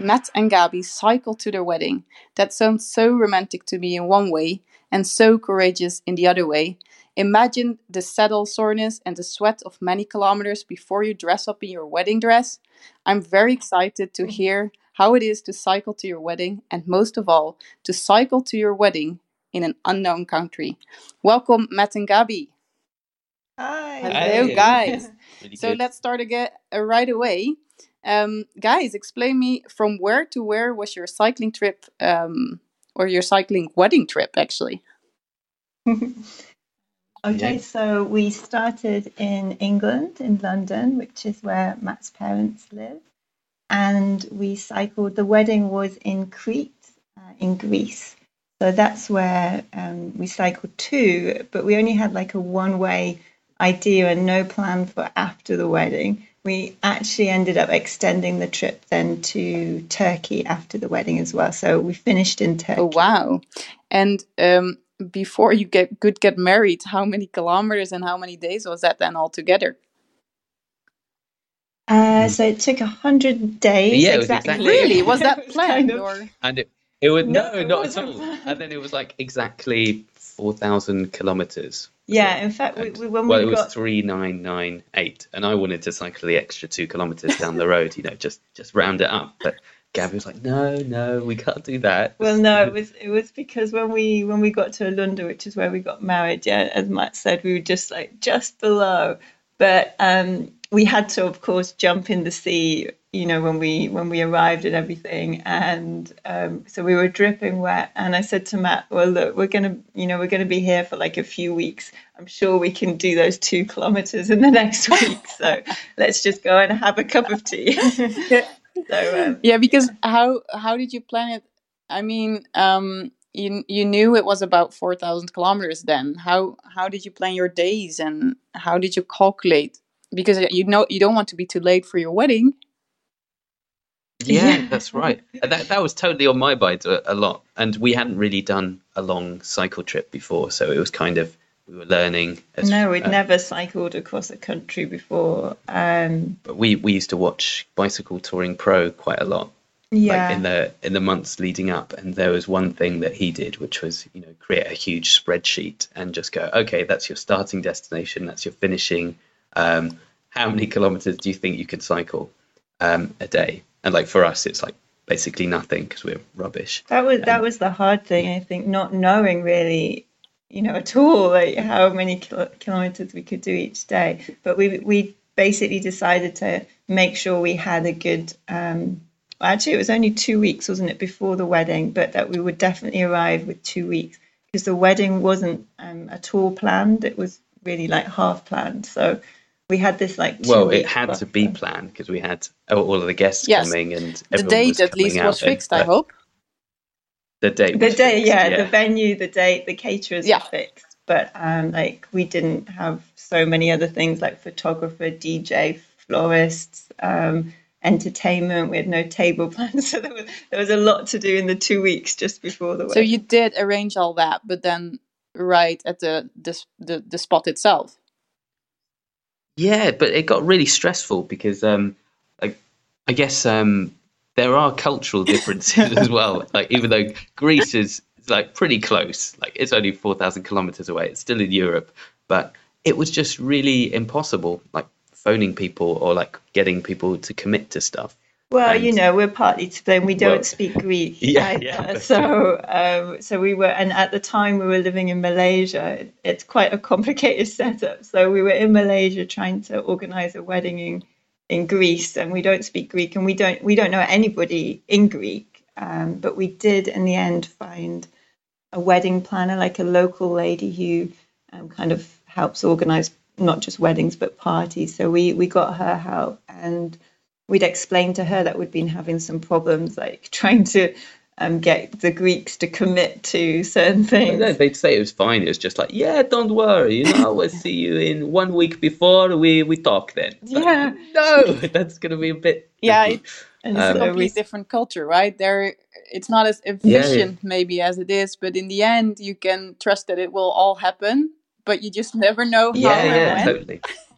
Matt and Gabby cycle to their wedding. That sounds so romantic to me in one way and so courageous in the other way. Imagine the saddle soreness and the sweat of many kilometers before you dress up in your wedding dress. I'm very excited to hear how it is to cycle to your wedding and most of all, to cycle to your wedding in an unknown country. Welcome, Matt and Gabby. Hi. Hello, Hey. guys. Really So good. let's start again uh, right away. Um, guys, explain me from where to where was your cycling trip um, or your cycling wedding trip actually? Okay, Yeah. so we started in England, in London, which is where Matt's parents live. And we cycled, the wedding was in Crete, uh, in Greece. So that's where um, we cycled to, but we only had like a one way idea and no plan for after the wedding. We actually ended up extending the trip then to Turkey after the wedding as well. So we finished in Turkey. Oh wow! And um, before you get could get married, how many kilometers and how many days was that then altogether? Uh, so it took a hundred days. Yeah, it was exactly. exactly- Really? Was that planned kind of- or? And it, it was No, no, it not at all. planned. And then it was like exactly four thousand kilometers. Yeah, in fact, we, we, when well, we it was three nine nine eight, and I wanted to cycle the extra two kilometers down the road. You know, just just round it up. But Gabby was like, "No, no, we can't do that." well, no, it was it was because when we when we got to London, which is where we got married, yeah, as Matt said, we were just like just below, but um, we had to, of course, jump in the sea. You know, when we when we arrived and everything, and um, so we were dripping wet. And I said to Matt, "Well, look, we're gonna, you know, we're gonna be here for like a few weeks. I'm sure we can do those two kilometers in the next week. So let's just go and have a cup of tea." so um, Yeah, because how how did you plan it? I mean, um, you you knew it was about four thousand kilometers. Then how how did you plan your days and how did you calculate? Because you know you don't want to be too late for your wedding. Yeah, Yeah. that's right. That that was totally on my mind a, a lot, and we hadn't really done a long cycle trip before, so it was kind of we were learning. As, No, we'd uh, never cycled across a country before. Um, But we we used to watch Bicycle Touring Pro quite a lot, yeah, like in the in the months leading up, and there was one thing that he did, which was you know create a huge spreadsheet and just go, okay, that's your starting destination, that's your finishing. Um, how many kilometers do you think you could cycle um, a day? And like for us, it's like basically nothing because we're rubbish. that was that was the hard thing. I think not knowing really, you know, at all like how many kilo- kilometers we could do each day. But we we basically decided to make sure we had a good. Um, actually, it was only two weeks, wasn't it, before the wedding? But that we would definitely arrive with two weeks because the wedding wasn't um, at all planned. It was really like half planned. So we had this like two Well, it had to be planned because we had all of the guests Yes. coming and The everyone date was at least was fixed. I hope. The date. the was day fixed, yeah, the venue the date the caterers Yeah. were fixed but um like we didn't have so many other things like photographer dj florists um entertainment we had no table plans so there was there was a lot to do in the two weeks just before the wedding. So you did arrange all that, but then right at the the the, the spot itself. Yeah, but it got really stressful because um, I, I guess um, there are cultural differences as well. Like even though Greece is like pretty close, like it's only four thousand kilometers away, it's still in Europe, but it was just really impossible. Like phoning people or like getting people to commit to stuff. Well and- you know we're partly to blame we don't Well, speak greek yeah, either. yeah, so um so we were and at the time we were living in malaysia it's quite a complicated setup so we were in malaysia trying to organize a wedding in in Greece, and we don't speak Greek, and we don't we don't know anybody in Greek. Um, but we did in the end find a wedding planner, like a local lady who um, kind of helps organize not just weddings but parties. So we we got her help, and we'd explained to her that we'd been having some problems, like trying to um, get the Greeks to commit to certain things. no, they'd say it was fine. It was just like, yeah, don't worry, you know, we'll see you in one week before we we talk then. It's like, Yeah. no, that's gonna be a bit. Yeah, tricky. And Um, so we Complete different culture, right? There, it's not as yeah. efficient maybe as it is, but in the end, you can trust that it will all happen. But you just never know how Yeah, yeah, when. totally.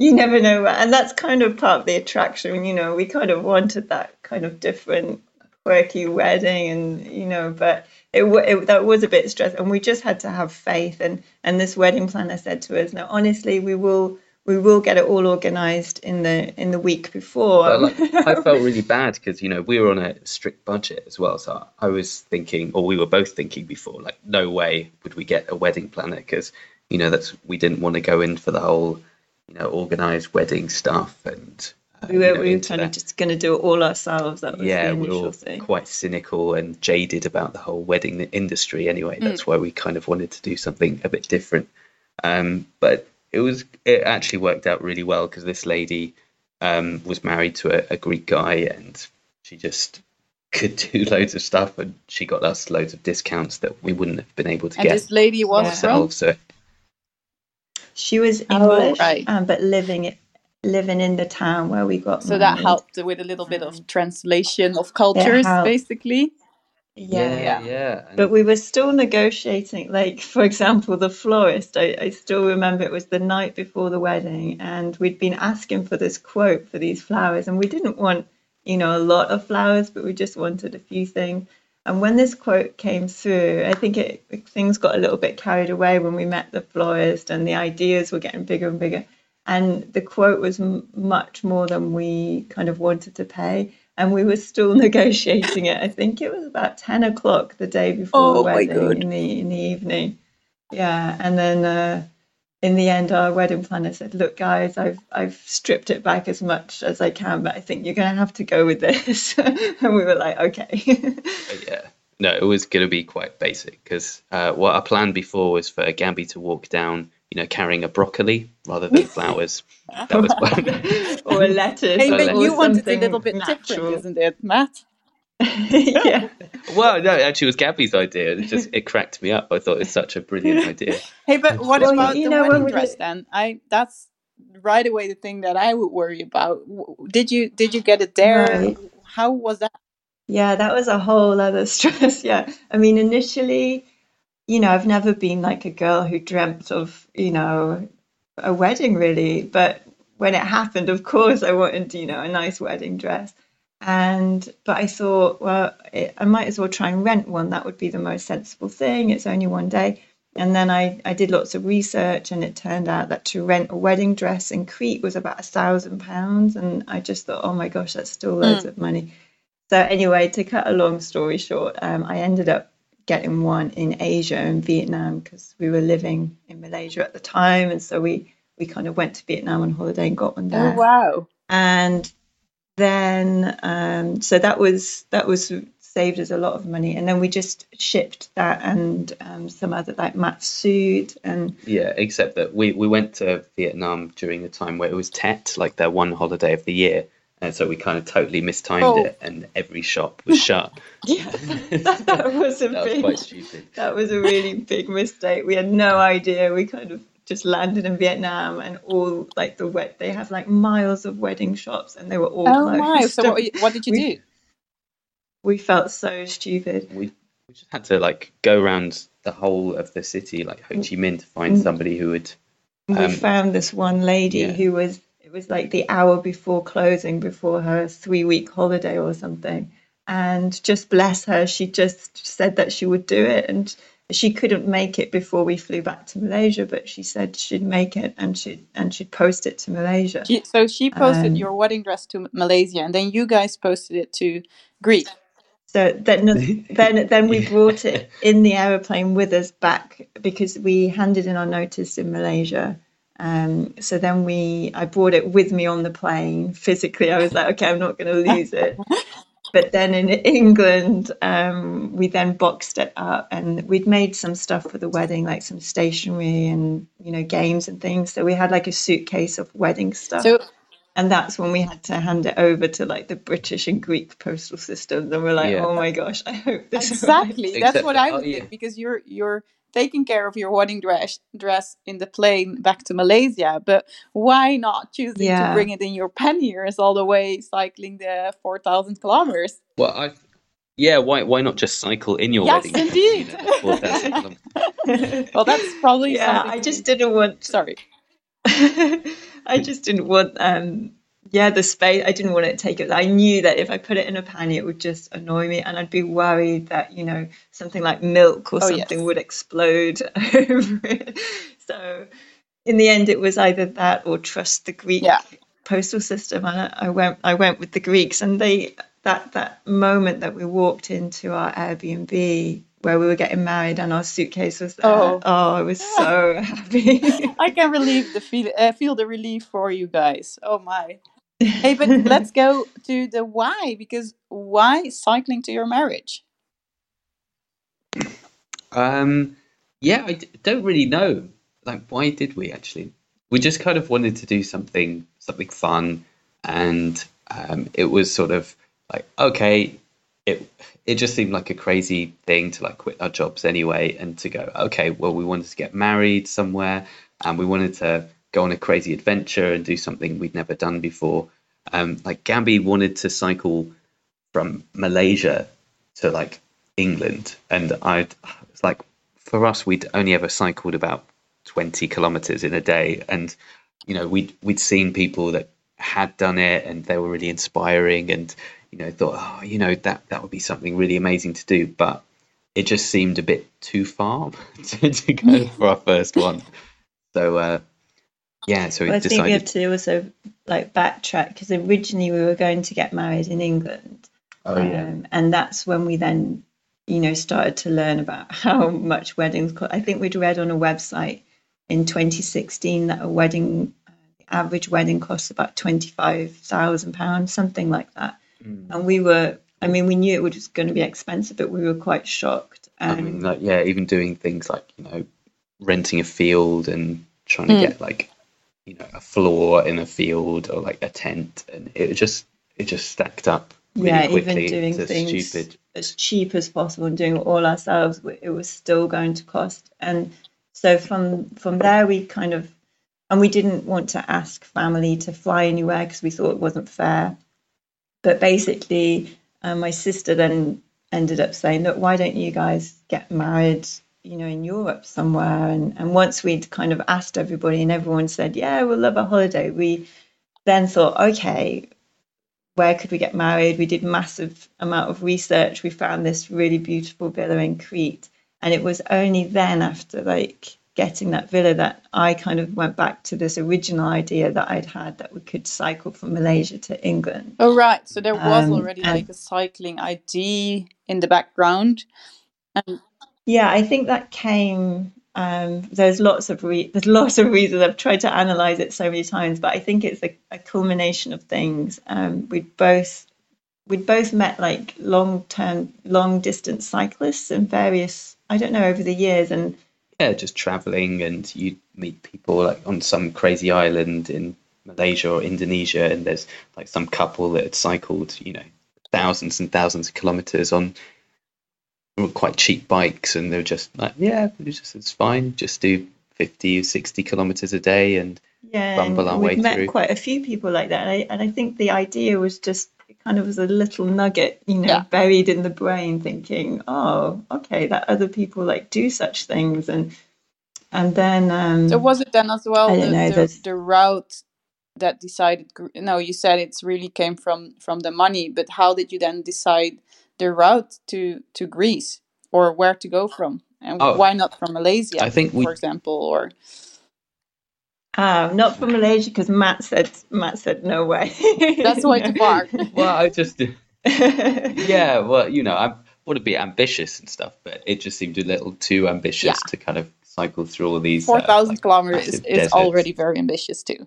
you never know, and that's kind of part of the attraction. You know, we kind of wanted that kind of different, quirky wedding, and you know, but it, it that was a bit stressful, and we just had to have faith. And and this wedding planner said to us, "No, honestly, we will." We will get it all organised in the in the week before. Like, I felt really bad because you know we were on a strict budget as well, so I was thinking, or we were both thinking before, like no way would we get a wedding planner because you know that's we didn't want to go in for the whole you know organised wedding stuff and uh, we were, you know, we were kind of just going to do it all ourselves. That was yeah, the we initial were thing. quite cynical and jaded about the whole wedding industry anyway. That's why we kind of wanted to do something a bit different. Um, but it was it actually worked out really well because this lady um, was married to a, a Greek guy and she just could do loads of stuff and she got us loads of discounts that we wouldn't have been able to And get this lady was Yeah. from. So She was Oh, English, right. um, but living living in the town where we got so that helped with a little bit of translation of cultures, basically. Yeah. yeah, yeah. And- But we were still negotiating. Like, for example, the florist, I, I still remember it was the night before the wedding, and we'd been asking for this quote for these flowers, and we didn't want, you know, a lot of flowers, but we just wanted a few things. And when this quote came through, I think it, things got a little bit carried away when we met the florist, and the ideas were getting bigger and bigger. And the quote was m- much more than we kind of wanted to pay. And we were still negotiating it. I think it was about 10 o'clock the day before the Oh my wedding in the in the evening. Yeah. And then uh, in the end, our wedding planner said, "Look, guys, I've I've stripped it back as much as I can, but I think you're going to have to go with this." and we were like, "Okay." Yeah, no, it was going to be quite basic because uh, what our plan before was for Gabby to walk down, you know, carrying a broccoli rather than flowers. That was one. or a lettuce. Hey, So but let- you wanted a little bit natural. different, isn't it, Matt? yeah. well, no, actually, it was Gabby's idea. It just it cracked me up. I thought it was such a brilliant idea. Hey, but what Well, about you the know, when wedding we dress did- then? I that's right away the thing that I would worry about. Did you did you get it there? Right. How was that? Yeah, that was a whole other stress. Yeah. I mean, initially, you know, I've never been like a girl who dreamt of, you know, a wedding really. But when it happened, of course, I wanted, you know, a nice wedding dress. And, but I thought, well, it, I might as well try and rent one. That would be the most sensible thing. It's only one day. And then I, I did lots of research, and it turned out that to rent a wedding dress in Crete was about a thousand pounds. And I just thought, oh my gosh, that's still loads of money. So anyway, to cut a long story short, um, I ended up getting one in Asia and Vietnam because we were living in Malaysia at the time, and so we we kind of went to Vietnam on holiday and got one there. Oh wow! And then um, so that was that was saved us a lot of money, and then we just shipped that and um, some other like Matt's suit and Yeah, except that we, we went to Vietnam during a time where it was Tet, like their one holiday of the year. And so we kind of totally mistimed Oh. it, and every shop was shut. yeah, that, that was a That was big quite stupid. That was a really big mistake. We had no idea. We kind of just landed in Vietnam and all like the wet they have like miles of wedding shops and they were all Oh closed. my! So what, what did you We- do? we felt so stupid. We, we just had to like go around the whole of the city, like Ho Chi Minh, to find somebody who would. we Um, found this one lady yeah. who was it was like the hour before closing before her three week holiday or something and just bless her she just said that she would do it and she couldn't make it before we flew back to Malaysia but she said she'd make it and she'd and she'd post it to Malaysia She, so she posted Um, your wedding dress to Malaysia, and then you guys posted it to Greece. So then, then, then we brought it in the aeroplane with us back because we handed in our notice in Malaysia. Um, so then we, I brought it with me on the plane physically. I was like, okay, I'm not going to lose it. But then in England, um, we then boxed it up, and we'd made some stuff for the wedding, like some stationery and you know games and things. So we had like a suitcase of wedding stuff So and that's when we had to hand it over to like the British and Greek postal systems, and we're like, Yeah. oh my gosh, I hope this exactly, that's Except what that- I oh, would yeah. because you're you're taking care of your wedding dress dress in the plane back to Malaysia, but why not choosing Yeah. to bring it in your panniers all the way cycling the four thousand kilometers? Well, I. Yeah, why why not just cycle in your Yes, wedding? dress, indeed. you know, Well, that's probably yeah, I just didn't want. sorry. I just didn't want um yeah the space i didn't want to take it i knew that if i put it in a pannier it would just annoy me and i'd be worried that you know something like milk or Oh, something yes. would explode over it so in the end it was either that or trust the greek Yeah. postal system and I, I went i went with the greeks and they that that moment that we walked into our airbnb where we were getting married and our suitcase was there Oh. oh i was so happy I can relieve the feel, uh, feel the relief for you guys. Oh my. Hey, but let's go to the why because why cycling to your marriage? Um, yeah, I d- don't really know. Like, why did we actually? We just kind of wanted to do something, something fun, and um, it was sort of like, okay, it it just seemed like a crazy thing to like quit our jobs anyway, and to go, okay, well, we wanted to get married somewhere, and we wanted to go on a crazy adventure and do something we'd never done before. Um, like Gabby wanted to cycle from Malaysia to like England, and I'd it's like for us we'd only ever cycled about twenty kilometers in a day, and you know we'd we'd seen people that had done it, and they were really inspiring, and you know thought oh you know that that would be something really amazing to do, but it just seemed a bit too far to, to go for our first one. So uh, yeah, so Well, I think we have to also like backtrack because originally we were going to get married in England, Oh yeah. um, and that's when we then, you know, started to learn about how much weddings cost. I think we'd read on a website in 2016 that a wedding, uh, average wedding costs about 25,000 pounds, something like that. Mm. And we were, I mean, we knew it was going to be expensive, but we were quite shocked. I Um, mean, like, yeah, even doing things like you know, renting a field and trying to Mm. get like, you know, a floor in a field or like a tent, and it just it just stacked up really yeah, quickly. even doing things stupid. as cheap as possible and doing it all ourselves, it was still going to cost. And so from from there, we kind of, and we didn't want to ask family to fly anywhere because we thought it wasn't fair. But basically, uh, my sister then ended up saying, "Look, why don't you guys get married?" You know, in Europe somewhere, and and once we'd kind of asked everybody, and everyone said, "Yeah, we'll love a holiday," we then thought, okay, where could we get married? We did massive amount of research. We found this really beautiful villa in Crete, and it was only then after like getting that villa that I kind of went back to this original idea that I'd had that we could cycle from Malaysia to England. Oh right, so there was Um, already like a cycling idea in the background. And Yeah, I think that came. Um, there's lots of re- there's lots of reasons. I've tried to analyze it so many times, but I think it's a, a culmination of things. Um, we'd both we'd both met like long term, long distance cyclists and various I don't know over the years, and Yeah, just traveling, and you meet people like on some crazy island in Malaysia or Indonesia, and there's like some couple that had cycled, you know, thousands and thousands of kilometers on quite cheap bikes, and they're just like, yeah, it's just it's fine, just do 50 or 60 kilometers a day, and yeah, Bumble our and way we've met through. quite a few people like that, and I, and I think the idea was just it kind of was a little nugget, you know, Yeah. buried in the brain, thinking, oh, okay, that other people like do such things, and and then um, so was it then as well I the, don't know, the, the route that decided? No, you said it's really came from from the money, but how did you then decide the route to to Greece or where to go from? And Oh. why not from Malaysia, I think we- for example, or Ah, not from Malaysia because Matt said Matt said no way. that's way too far. well, I just yeah, well, you know, I want to be ambitious and stuff, but it just seemed a little too ambitious Yeah. to kind of cycle through all these. Four thousand uh, like, kilometers is, is already very ambitious too.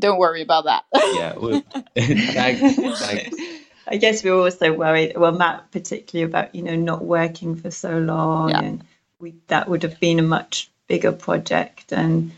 Don't worry about that. Yeah, well, thanks, thanks. I guess we were also worried. Well, Matt particularly about you know not working for so long, Yeah. and we that would have been a much bigger project, and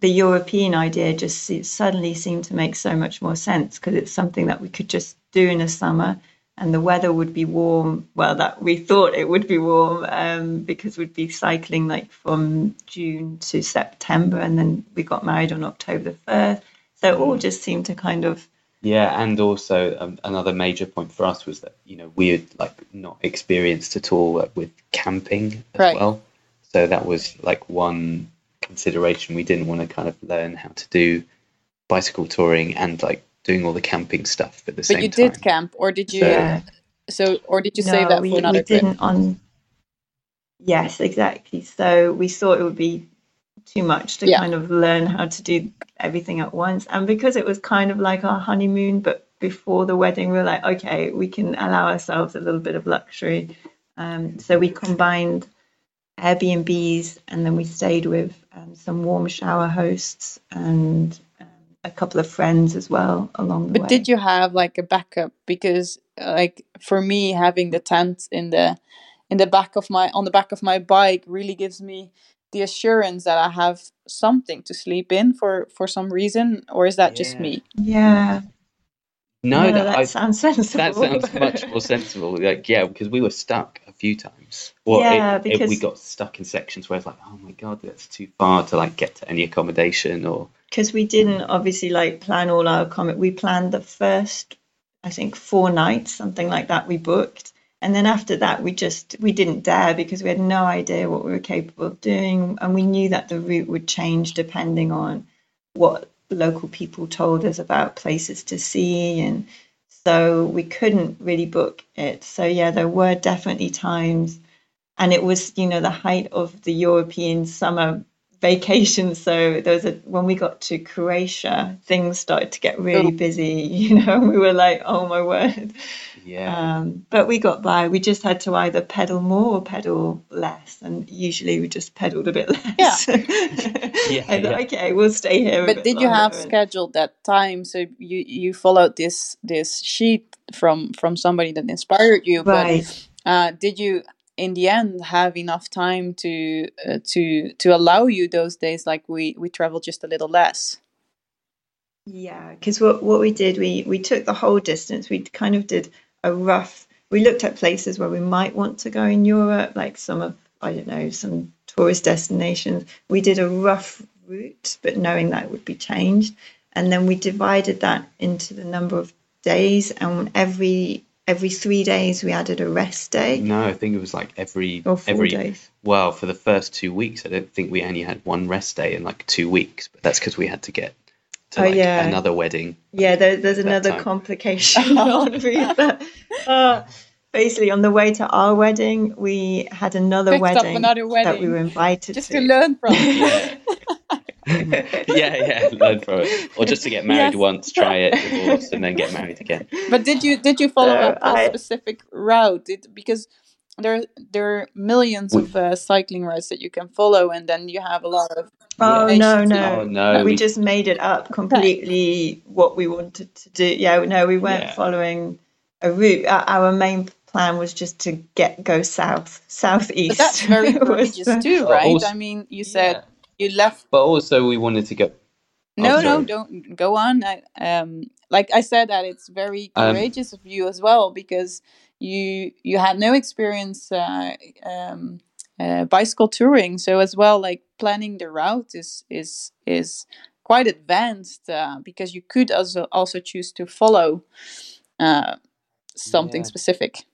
the European idea just suddenly seemed to make so much more sense because it's something that we could just do in the summer, and the weather would be warm. Well, that we thought it would be warm um, because we'd be cycling like from June to September, and then we got married on October the first. So it all just seemed to kind of Yeah, and also um, another major point for us was that you know we had like not experienced at all uh, with camping as Right. well, so that was like one consideration. We didn't want to kind of learn how to do bicycle touring and like doing all the camping stuff at the But same you time. did camp, or did you? So- Yeah. So, or did you no, save that we, for another we didn't on. Yes, exactly. So we thought it would be too much to Yeah. kind of learn how to do everything at once, and because it was kind of like our honeymoon, but before the wedding, we were like, okay, we can allow ourselves a little bit of luxury. Um, so we combined Airbnbs, and then we stayed with um, some warm shower hosts and um, a couple of friends as well along the But way. did you have like a backup? Because like for me, having the tent in the in the back of my on the back of my bike really gives me the assurance that I have something to sleep in for for some reason, or is that just me? Yeah. No, No, that, that I, sounds sensible. that sounds much more sensible. Like, yeah, because we were stuck a few times. Well, Yeah, it, it- we got stuck in sections where it's like, oh my god, that's too far to like get to any accommodation or because we didn't obviously like plan all our comment. We planned the first, I think, four nights, something like that. We booked, and then after that, we just we didn't dare because we had no idea what we were capable of doing, and we knew that the route would change depending on what local people told us about places to see, and so we couldn't really book it. So yeah, there were definitely times, and it was you know the height of the European summer vacation. So there was a when we got to Croatia, things started to get really Oh. busy. You know, we were like, oh my word. yeah. Um, but we got by. We just had to either pedal more or pedal less, and usually we just pedaled a bit less. Yeah, I thought, yeah. okay, we'll stay here. a But did you have and- scheduled that time so you you followed this this sheet from from somebody that inspired you? Right. But uh, did you in the end have enough time to uh, to to allow you those days like we we traveled just a little less? Yeah, because what what we did, we we took the whole distance. We kind of did a rough. We looked at places where we might want to go in Europe, like some of I don't know some tourist destinations. We did a rough route, but knowing that would be changed, and then we divided that into the number of days, and every every three days we added a rest day no, I think it was like every or four every days. well for the first two weeks. I don't think we only had one rest day in like two weeks, but that's because we had to get to Oh, like yeah. another wedding. Yeah, there, there's another time. complication on route. But, uh, basically, on the way to our wedding, we had another Picked up wedding, another that we were invited to. Just to. to learn from. Yeah. yeah, yeah, learn from it, or just to get married Yes. once, try it, divorce, and then get married again. But did you did you follow So up a I- specific route? Did, because there there are millions We- of uh, cycling routes that you can follow, and then you have a lot of Oh Yeah. no, Oh, no, Oh no, we we- just made it up completely. What we wanted to do. Yeah, no, we weren't Yeah. following a route. Our, our main plan was just to get go south, southeast. But that's very Was courageous too, right? also- I mean, you said Yeah. You left. But also, we wanted to go. No, Oh, no, don't go on. I, um, like I said, that it's very Um, courageous of you as well because you you had no experience uh, um, uh, bicycle touring, so as well, like planning the route is is is quite advanced uh, because you could also also choose to follow uh, something Yeah. specific.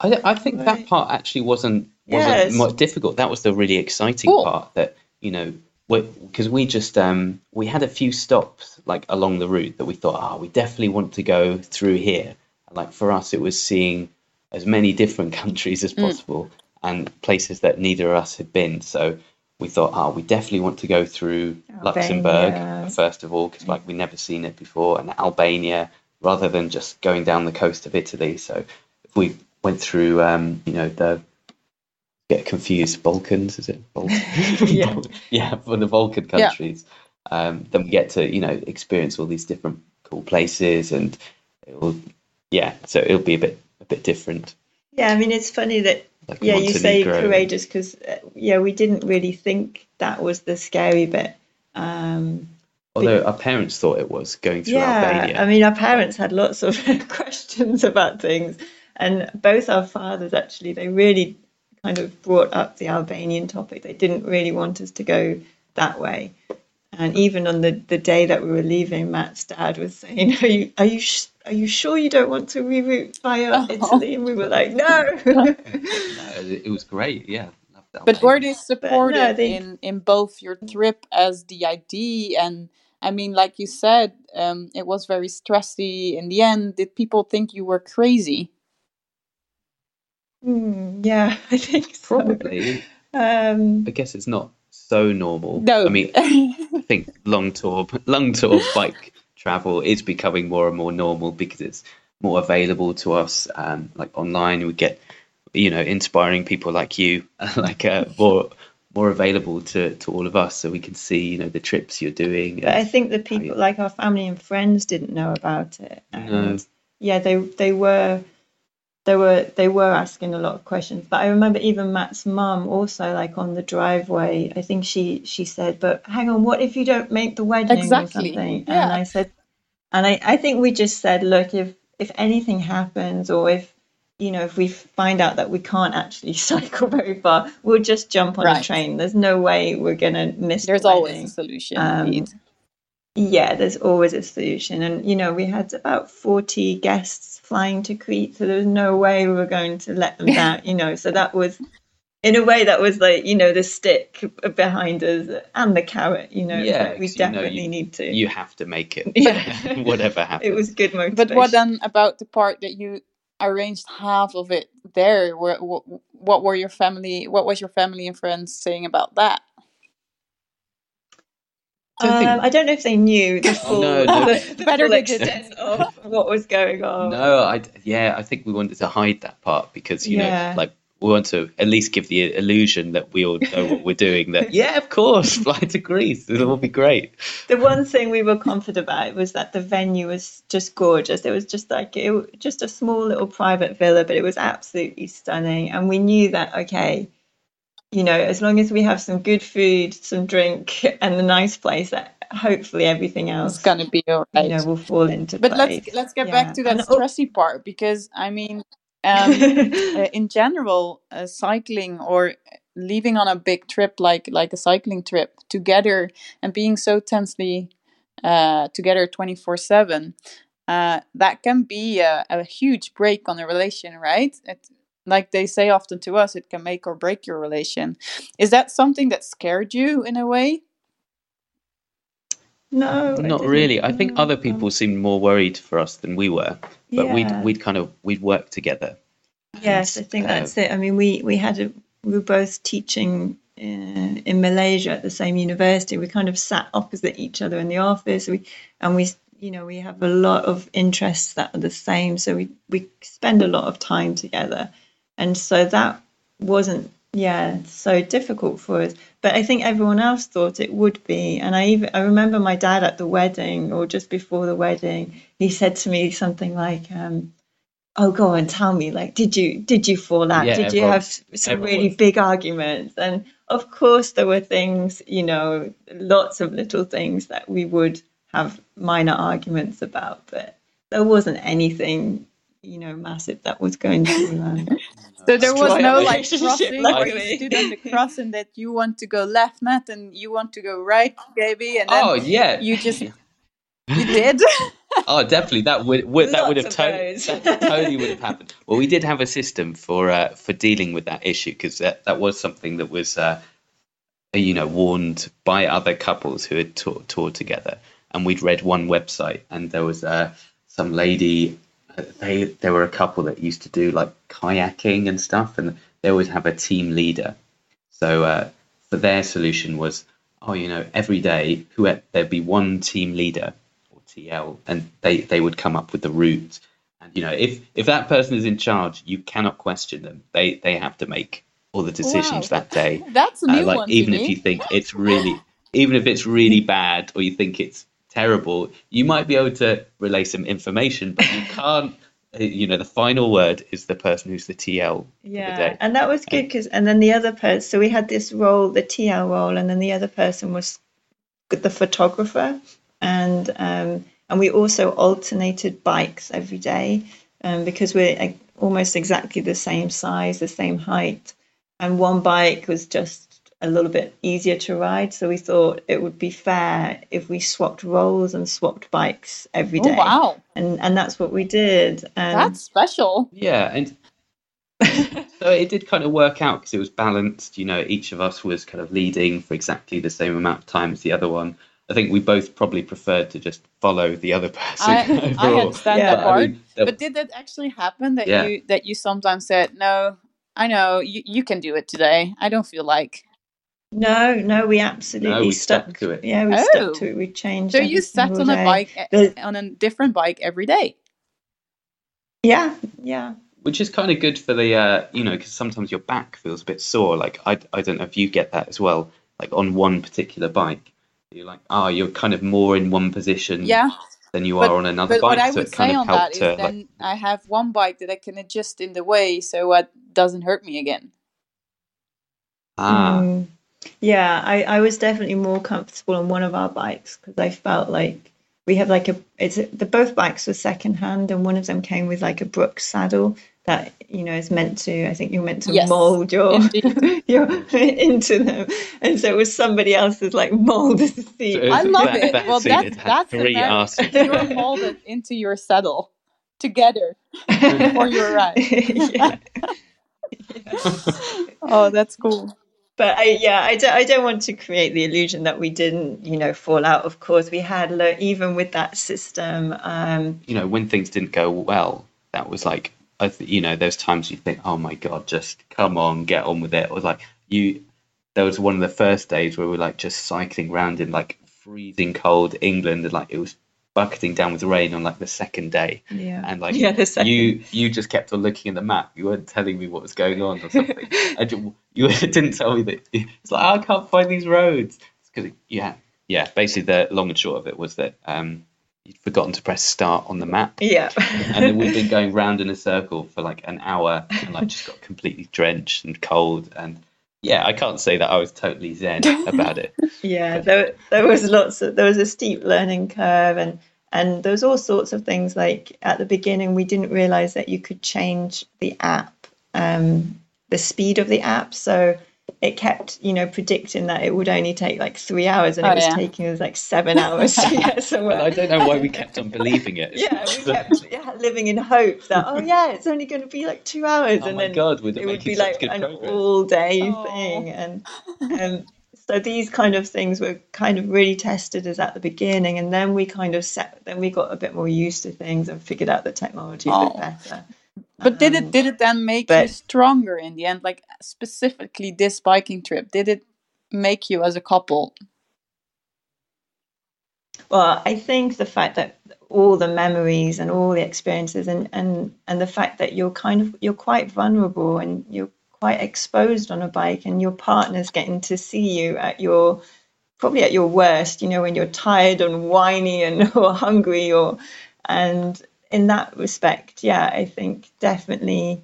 I, I think that part actually wasn't wasn't much difficult. That was the really exciting Cool. part. That you know, because we just um, we had a few stops like along the route that we thought, oh, we definitely want to go through here. Like for us, it was seeing as many different countries as Mm. possible and places that neither of us had been. So we thought, oh, we definitely want to go through Luxembourg Albania. first of all, because like we never seen it before, and Albania, rather than just going down the coast of Italy. So if we went through, um, you know, the get confused Balkans, is it? Balkans? Yeah. yeah, for the Balkan Yeah. countries, um, then we get to you know experience all these different cool places, and it will, yeah, so it'll be a bit a bit different. Yeah, I mean, it's funny that Like yeah, you say courageous because uh, yeah, we didn't really think that was the scary bit. Um, Although our parents thought it was going through yeah, Albania. I mean, our parents had lots of questions about things, and both our fathers actually they really kind of brought up the Albanian topic. They didn't really want us to go that way. And even on the, the day that we were leaving, Matt's dad was saying, "Are you are you sh- are you sure you don't want to reroute via Oh. Italy?" And we were like, "No." No, it it was great. Yeah, But were they supportive no, they- in in both your trip as the ID and I mean, like you said, um, it was very stressy in the end. Did people think you were crazy? Hmm, yeah, I think so. Probably. Um, I guess it's not so normal. No. I mean, I think long tour long tour bike travel is becoming more and more normal because it's more available to us um, like online we get you know inspiring people like you like uh, more more available to to all of us so we can see you know the trips you're doing but I think the people, like our family and friends, didn't know about it. And No. yeah, they they were they were they were asking a lot of questions. But I remember even Matt's mum also like on the driveway. I think she she said, "But hang on, what if you don't make the wedding Exactly, or something?" yeah. And I said, and I I think we just said, "Look, if if anything happens or if you know, if we find out that we can't actually cycle very far, we'll just jump on a train. There's no way we're gonna miss. the There's always a solution. Um, indeed. Yeah, there's always a solution. And, you know, we had about 40 guests flying to Crete, so there was no way we were going to let them down, you know. So that was, in a way, that was like, you know, the stick behind us and the carrot, you know. Yeah, that we 'cause, you know, definitely you- need to. you have to make it Yeah. whatever happens it was good motivation. But what then about the part that you arranged half of it there? What, what, what were your family? What was your family and friends saying about that? I think- Um, I don't know if they knew the full, no, no. the, the Better full they didn't. extent of what was going on. No, I yeah, I think we wanted to hide that part because you Yeah. know, like we want to at least give the illusion that we all know what we're doing. That yeah, of course, fly to Greece, it'll all be great. the one thing we were confident about was that the venue was just gorgeous. It was just like it, just a small little private villa, but it was absolutely stunning. And we knew that okay, you know, as long as we have some good food, some drink, and a nice place, that hopefully everything else is gonna be alright. you know, will fall into but place. let's let's get Yeah. back to that And oh- stressy part because I mean, um, uh, in general, uh, cycling or leaving on a big trip like like a cycling trip together and being so tensely uh, together twenty four seven, uh, that can be a, a huge break on a relation, right? It, like they say often to us, it can make or break your relation. Is that something that scared you in a way? no, Not didn't. really. I think No. other people seemed more worried for us than we were, but Yeah. we'd we'd kind of we'd work together. Yes, I think Uh, that's it. I mean, we we had a we were both teaching in, in Malaysia at the same university. We kind of sat opposite each other in the office. We and we you know we have a lot of interests that are the same, so we we spend a lot of time together, and so that wasn't yeah so difficult for us. But I think everyone else thought it would be, and I even I remember my dad at the wedding or just before the wedding, he said to me something like. Um, oh go on tell me like did you did you fall out Yeah, did you have some everyone really big arguments and of course there were things you know lots of little things that we would have minor arguments about but there wasn't anything you know massive that was going to um, So there was no like crossing where luckily. you stood on the cross and that you want to go left, Matt, and you want to go right, baby, and then Oh yeah, you just you did. oh definitely that would, would that would have Lots of to- that totally would have happened. Well, we did have a system for uh, for dealing with that issue because that, that was something that was uh, you know warned by other couples who had tour- toured together, and we'd read one website, and there was uh, some lady. Uh, They there were a couple that used to do like kayaking and stuff, and they always have a team leader. So uh, for their solution was, oh, you know, every day who there'd be one team leader or TL, and they they would come up with the route. And you know, if if that person is in charge, you cannot question them. They they have to make all the decisions Wow. that day. That's a Uh, like one. even if you think it's really even if it's really bad or you think it's terrible, you might be able to relay some information, but you can't. You know, the final word is the person who's the TL the yeah day. and that was good because and then the other person so we had this role the TL role and then the other person was the photographer and um and we also alternated bikes every day um, because we're almost exactly the same size the same height and one bike was just a little bit easier to ride so we thought it would be fair if we swapped roles and swapped bikes every oh, day. Oh wow, and and that's what we did and that's special. Yeah, and so it did kind of work out because it was balanced. You know, each of us was kind of leading for exactly the same amount of time as the other one. I think we both probably preferred to just follow the other person. I, I overall. understand Yeah. that But, I mean, there- But did that actually happen that Yeah. you that you sometimes said, No, I know, you, you can do it today. I don't feel like No, no, we absolutely No, we stuck, stuck to it. Yeah, we Oh. stuck to it. We changed. So you sat single on a day. bike The- on a different bike every day. Yeah, yeah. which is kind of good for the uh, you know because sometimes your back feels a bit sore like I, I don't know if you get that as well like on one particular bike you're like oh you're kind of more in one position Yeah. than you But- are on another But bike what I would it kind say on that helped is to then like I have one bike that I can adjust in the way so it doesn't hurt me again. ah Mm. Yeah, I, I was definitely more comfortable on one of our bikes because I felt like we have like a it's the both bikes were second hand and one of them came with like a Brooks saddle that you know is meant to I think you're meant to Yes, mold your your into them and so it was somebody else's like molded seat. So it I love that- it. that well, seat that's had had that's three the very- You're molded into your saddle together before you arrive. yeah. Oh, that's cool. But I, yeah, I don't, I don't want to create the illusion that we didn't, you know, fall out. Of course, we had, lo- even with that system, um, you know when things didn't go well that was like you know there's times you think oh my god just come on get on with it it was like you there was one of the first days where we were like just cycling around in like freezing cold England and like it was bucketing down with rain on like the second day. Yeah, and like yeah, the second. you you just kept on looking at the map. You weren't telling me what was going on or something. I ju- you didn't tell me that it's like "Oh, I can't find these roads. Because yeah. Yeah basically the long and short of it was that um you'd forgotten to press start on the map. Yeah, and then we've been going round in a circle for like an hour and like just got completely drenched and cold and yeah I can't say that I was totally zen about it yeah. There, there was lots of, there was a steep learning curve, and and there was all sorts of things. Like at the beginning, we didn't realize that you could change the app, um, the speed of the app, so. It kept, you know, predicting that it would only take like three hours, and Oh, it was yeah. taking us like seven hours to get somewhere. I don't know why we kept on believing it yeah, we kept yeah, living in hope that oh yeah, it's only going to be like two hours, oh and then god we're it would be like an progress all-day Oh. thing, and um, so these kind of things were kind of really tested as at the beginning, and then we kind of set, then we got a bit more used to things and figured out the technology a bit better. But did Um, it did it then make you stronger in the end? Like specifically this biking trip, did it make you as a couple? Well, I think the fact that all the memories and all the experiences and, and, and the fact that you're kind of you're quite vulnerable and you're quite exposed on a bike and your partner's getting to see you at your probably at your worst, you know, when you're tired and whiny and or hungry or and in that respect, yeah, I think definitely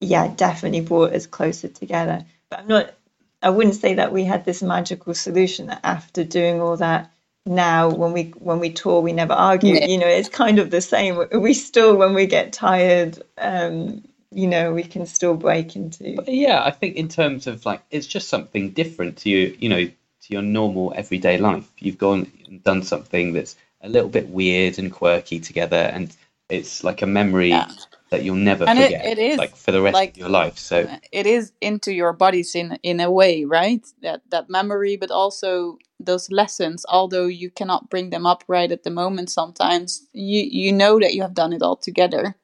yeah, definitely brought us closer together. But I'm not I wouldn't say that we had this magical solution that after doing all that now when we when we tour we never argue Yeah. you know it's kind of the same we still when we get tired um you know we can still break into But yeah, I think in terms of like, it's just something different to you, you know, to your normal everyday life. You've gone and done something that's a little bit weird and quirky together, and it's like a memory Yeah. that you'll never And it- forget, it is, like for the rest like, of your life. So it is into your bodies in in a way, right? That that memory, but also those lessons. Although you cannot bring them up right at the moment, sometimes you you know that you have done it all together.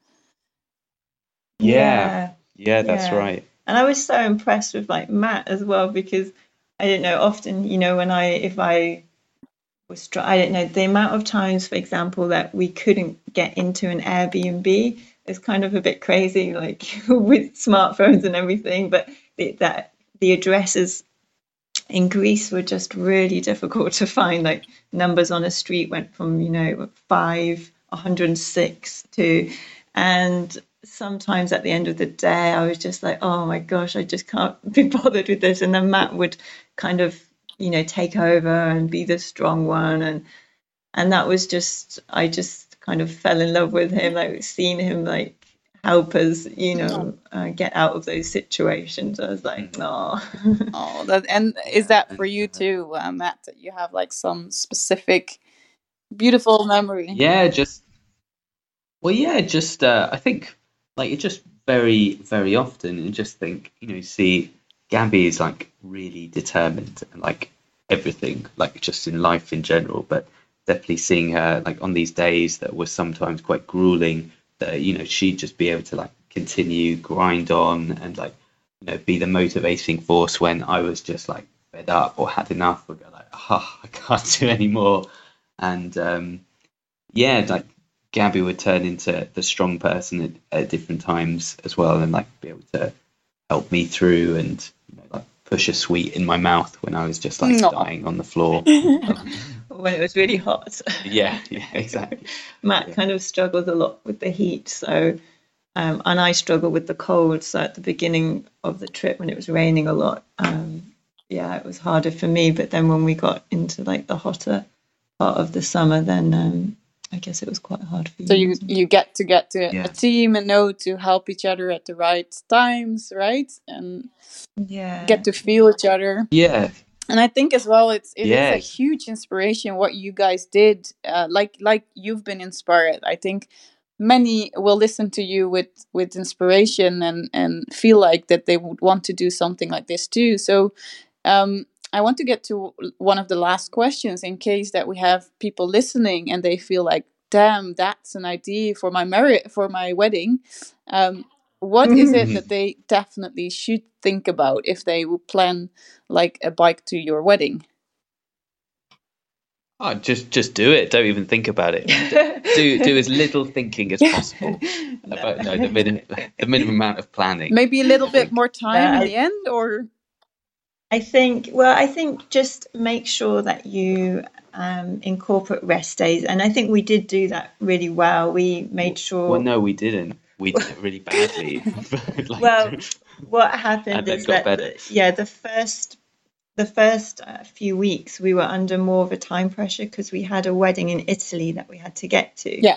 yeah, yeah, that's Yeah. right. and I was so impressed with like Matt as well because I don't know often you know when I if I was I don't know the amount of times for example that we couldn't get into an Airbnb is kind of a bit crazy like with smartphones and everything but the, that the addresses in Greece were just really difficult to find like numbers on a street went from you know 5 106 to and sometimes at the end of the day I was just like oh my gosh I just can't be bothered with this and then Matt would kind of you know take over and be the strong one and and that was just I just kind of fell in love with him like seeing him like help us you know uh, get out of those situations I was like no Oh, that and is that for you too, uh, Matt? That you have like some specific beautiful memory. Yeah, just well, yeah, just uh, I think like it just very, very often and just think, you know, see Gabby is like really determined and like everything, like just in life in general, but definitely seeing her like on these days that were sometimes quite grueling, that, you know, she'd just be able to like continue, grind on and like, you know, be the motivating force when I was just like fed up or had enough or go like, oh, I can't do anymore. And um, yeah, like Gabby would turn into the strong person at, at different times as well, and like be able to help me through and you know, like push a sweet in my mouth when I was just like No. dying on the floor. when it was really hot. yeah, yeah, exactly. Matt kind of struggles a lot with the heat, so um, and I struggle with the cold. So at the beginning of the trip, when it was raining a lot, um, yeah, it was harder for me. But then when we got into like the hotter part of the summer, then um, I guess it was quite hard for you. So you you get to get to Yeah. a team and know to help each other at the right times, right? And yeah, get to feel each other. Yeah, And I think as well, it's it is Yeah. a huge inspiration what you guys did. Uh, like like you've been inspired. I think many will listen to you with with inspiration and and feel like that they would want to do something like this too. So. Um, I want to get to one of the last questions in case that we have people listening and they feel like, damn, that's an idea for my marriage for my wedding. Um, what is it that they definitely should think about if they will plan like a bike to your wedding? oh, just just do it. Don't even think about it. Do do as little thinking as possible about no, the minimum the minimum amount of planning. Maybe a little bit more time Yeah, in the end, or I think, well, I think just make sure that you um, incorporate rest days. And I think we did do that really well. We made sure. Well, no, we didn't. We did it really badly. Like- Well, what happened is got that, better. yeah, the first. The first uh, few weeks, we were under more of a time pressure because we had a wedding in Italy that we had to get to. Yeah.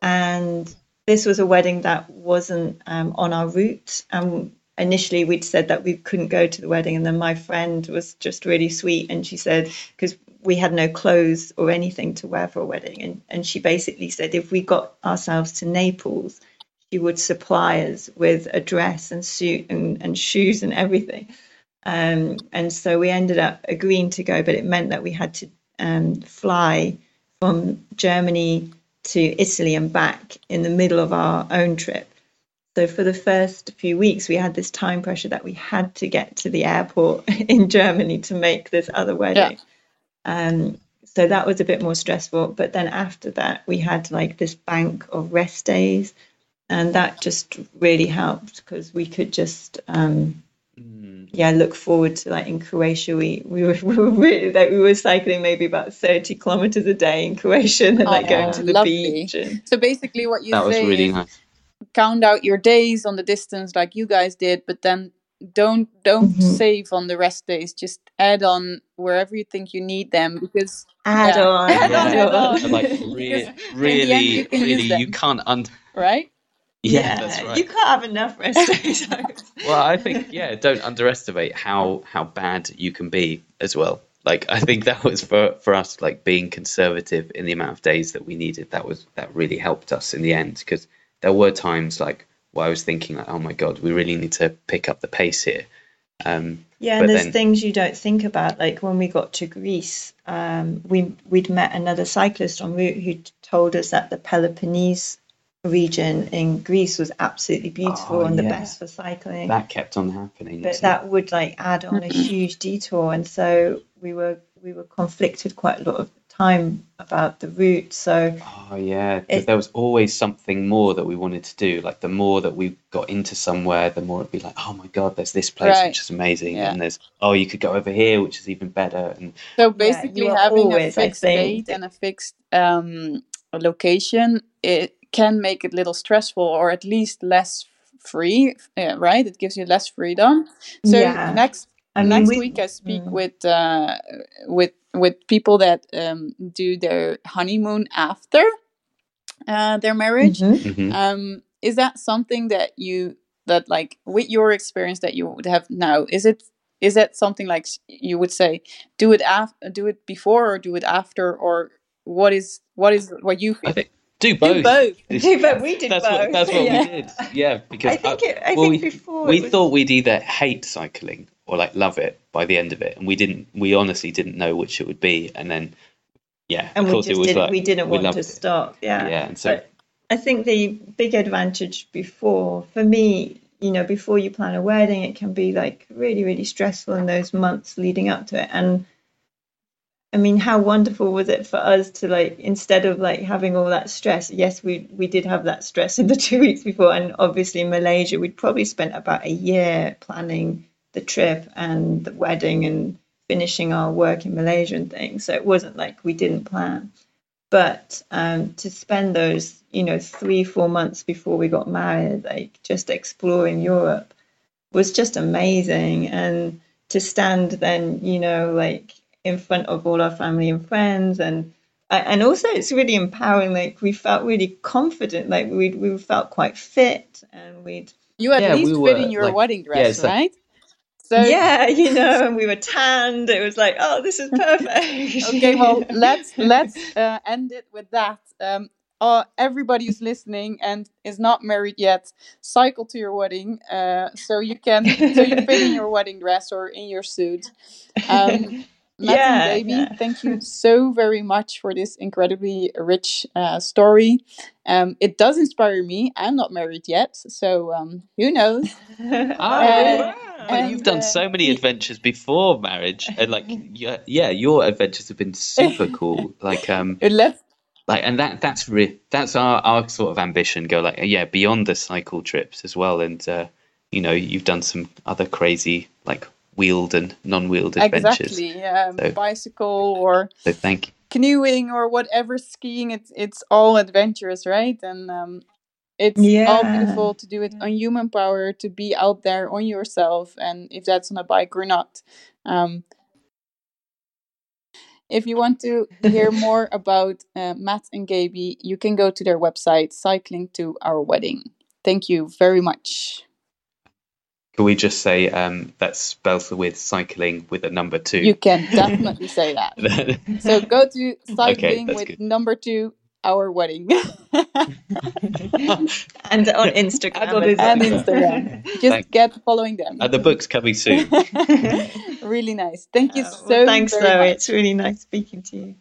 And this was a wedding that wasn't um, on our route. And initially, we'd said that we couldn't go to the wedding. And then my friend was just really sweet. And she said, because we had no clothes or anything to wear for a wedding. And, and she basically said, if we got ourselves to Naples, she would supply us with a dress and suit and, and shoes and everything. Um, and so we ended up agreeing to go, but it meant that we had to um, fly from Germany to Italy and back in the middle of our own trip. So for the first few weeks, we had this time pressure that we had to get to the airport in Germany to make this other wedding. Yeah. Um, so that was a bit more stressful. But then after that, we had like this bank of rest days, and that just really helped because we could just um, Mm, yeah look forward to like in Croatia we we were, we were really like we were cycling maybe about 30 kilometers a day in Croatia and then like Oh, going to the lovely. beach and so basically what you that was really nice. Count out your days on the distance like you guys did, but then don't don't Mhm. save on the rest days. Just add on wherever you think you need them because add Yeah. on Add on, add add on. on. like Because really, end really, you can really, you can't un. right. Yeah, that's right. you can't have enough rest days Well, I think yeah, don't underestimate how how bad you can be as well. Like I think that was for for us like being conservative in the amount of days that we needed. That was that really helped us in the end because there were times like where I was thinking like, oh my god, we really need to pick up the pace here. Um, Yeah, and there's then- things you don't think about. Like when we got to Greece, um, we we'd met another cyclist en route who told us that the Peloponnese region in Greece was absolutely beautiful Oh, and the best for cycling. that kept on happening. but that would like add on a huge detour, and so we were we were conflicted quite a lot of time about the route. So? Oh yeah, It- there was always something more that we wanted to do. Like the more that we got into somewhere, the more it'd be like, oh my god, there's this place Right. which is amazing, Yeah. and there's oh you could go over here which is even better, and So basically, you are having always, a I fixed date and a fixed um, location it can make it a little stressful, or at least less free. Yeah, right? It gives you less freedom. So Yeah. next I mean, next we- week I speak Mm. with uh, with with people that um, do their honeymoon after uh, their marriage. Mhm. Mhm. Um, is that something that you that like with your experience that you would have now? Is it is that something like you would say do it after, do it before, or do it after, or what is what is what you feel? I think do both. Do both. but we did that's both. what that's what yeah. we did. Yeah, because I think it- I well, think we, before we was- thought we'd either hate cycling or like love it by the end of it, and we didn't. We honestly didn't know which it would be, and then yeah, and of we course just it was didn't like we didn't want to stop. Yeah. Yeah, and so But i think the big advantage before for me you know before you plan a wedding it can be like really really stressful in those months leading up to it. And i mean how wonderful was it for us to like instead of like having all that stress yes we we did have that stress in the two weeks before. And obviously in malaysia we'd probably spent about a year planning the trip and the wedding and finishing our work in Malaysia and things. So it wasn't like we didn't plan. But um, to spend those, you know, three, four months before we got married, like just exploring Europe was just amazing. And to stand then, you know, like in front of all our family and friends and and also it's really empowering like we felt really confident like we we felt quite fit and we'd You at Yeah, least we fit were, in your like- wedding yeah, dress, like- right? So yeah, you know, and we were tanned. It was like, oh, this is perfect. okay, well let's let's uh, end it with that. Um, uh, everybody who's listening and is not married yet, cycle to your wedding, uh, so you can so you fit in your wedding dress or in your suit. Um, Matt Yeah, and Gabby, yeah. thank you so very much for this incredibly rich uh, story. Um, it does inspire me. I'm not married yet, so um, who knows? Ah, Uh, but and, you've done uh, so many adventures before marriage, and like yeah, yeah, your adventures have been super cool. Like um, Let's like and that that's re- that's our our sort of ambition. Go like yeah, beyond the cycle trips as well, and uh, you know you've done some other crazy like wheeled and non-wheeled adventures. exactly um, So- bicycle or So thank you. canoeing or whatever skiing it's it's all adventurous right and um it's all beautiful to do it on human power to be out there on yourself and if that's on a bike or not um if you want to hear more about uh, Matt and Gabby, you can go to their website, Cycling to Our Wedding. Thank you very much. Can we just say um, that's spelled with cycling with a number two? You can definitely say that. So go to cycling that's with good. number two, Our Wedding. and on Instagram. And on as well. and Instagram. Just Thank- get following them. and the book's coming soon. really nice. Thank you Uh, so well, thanks, very Zoe. much. It's really nice speaking to you.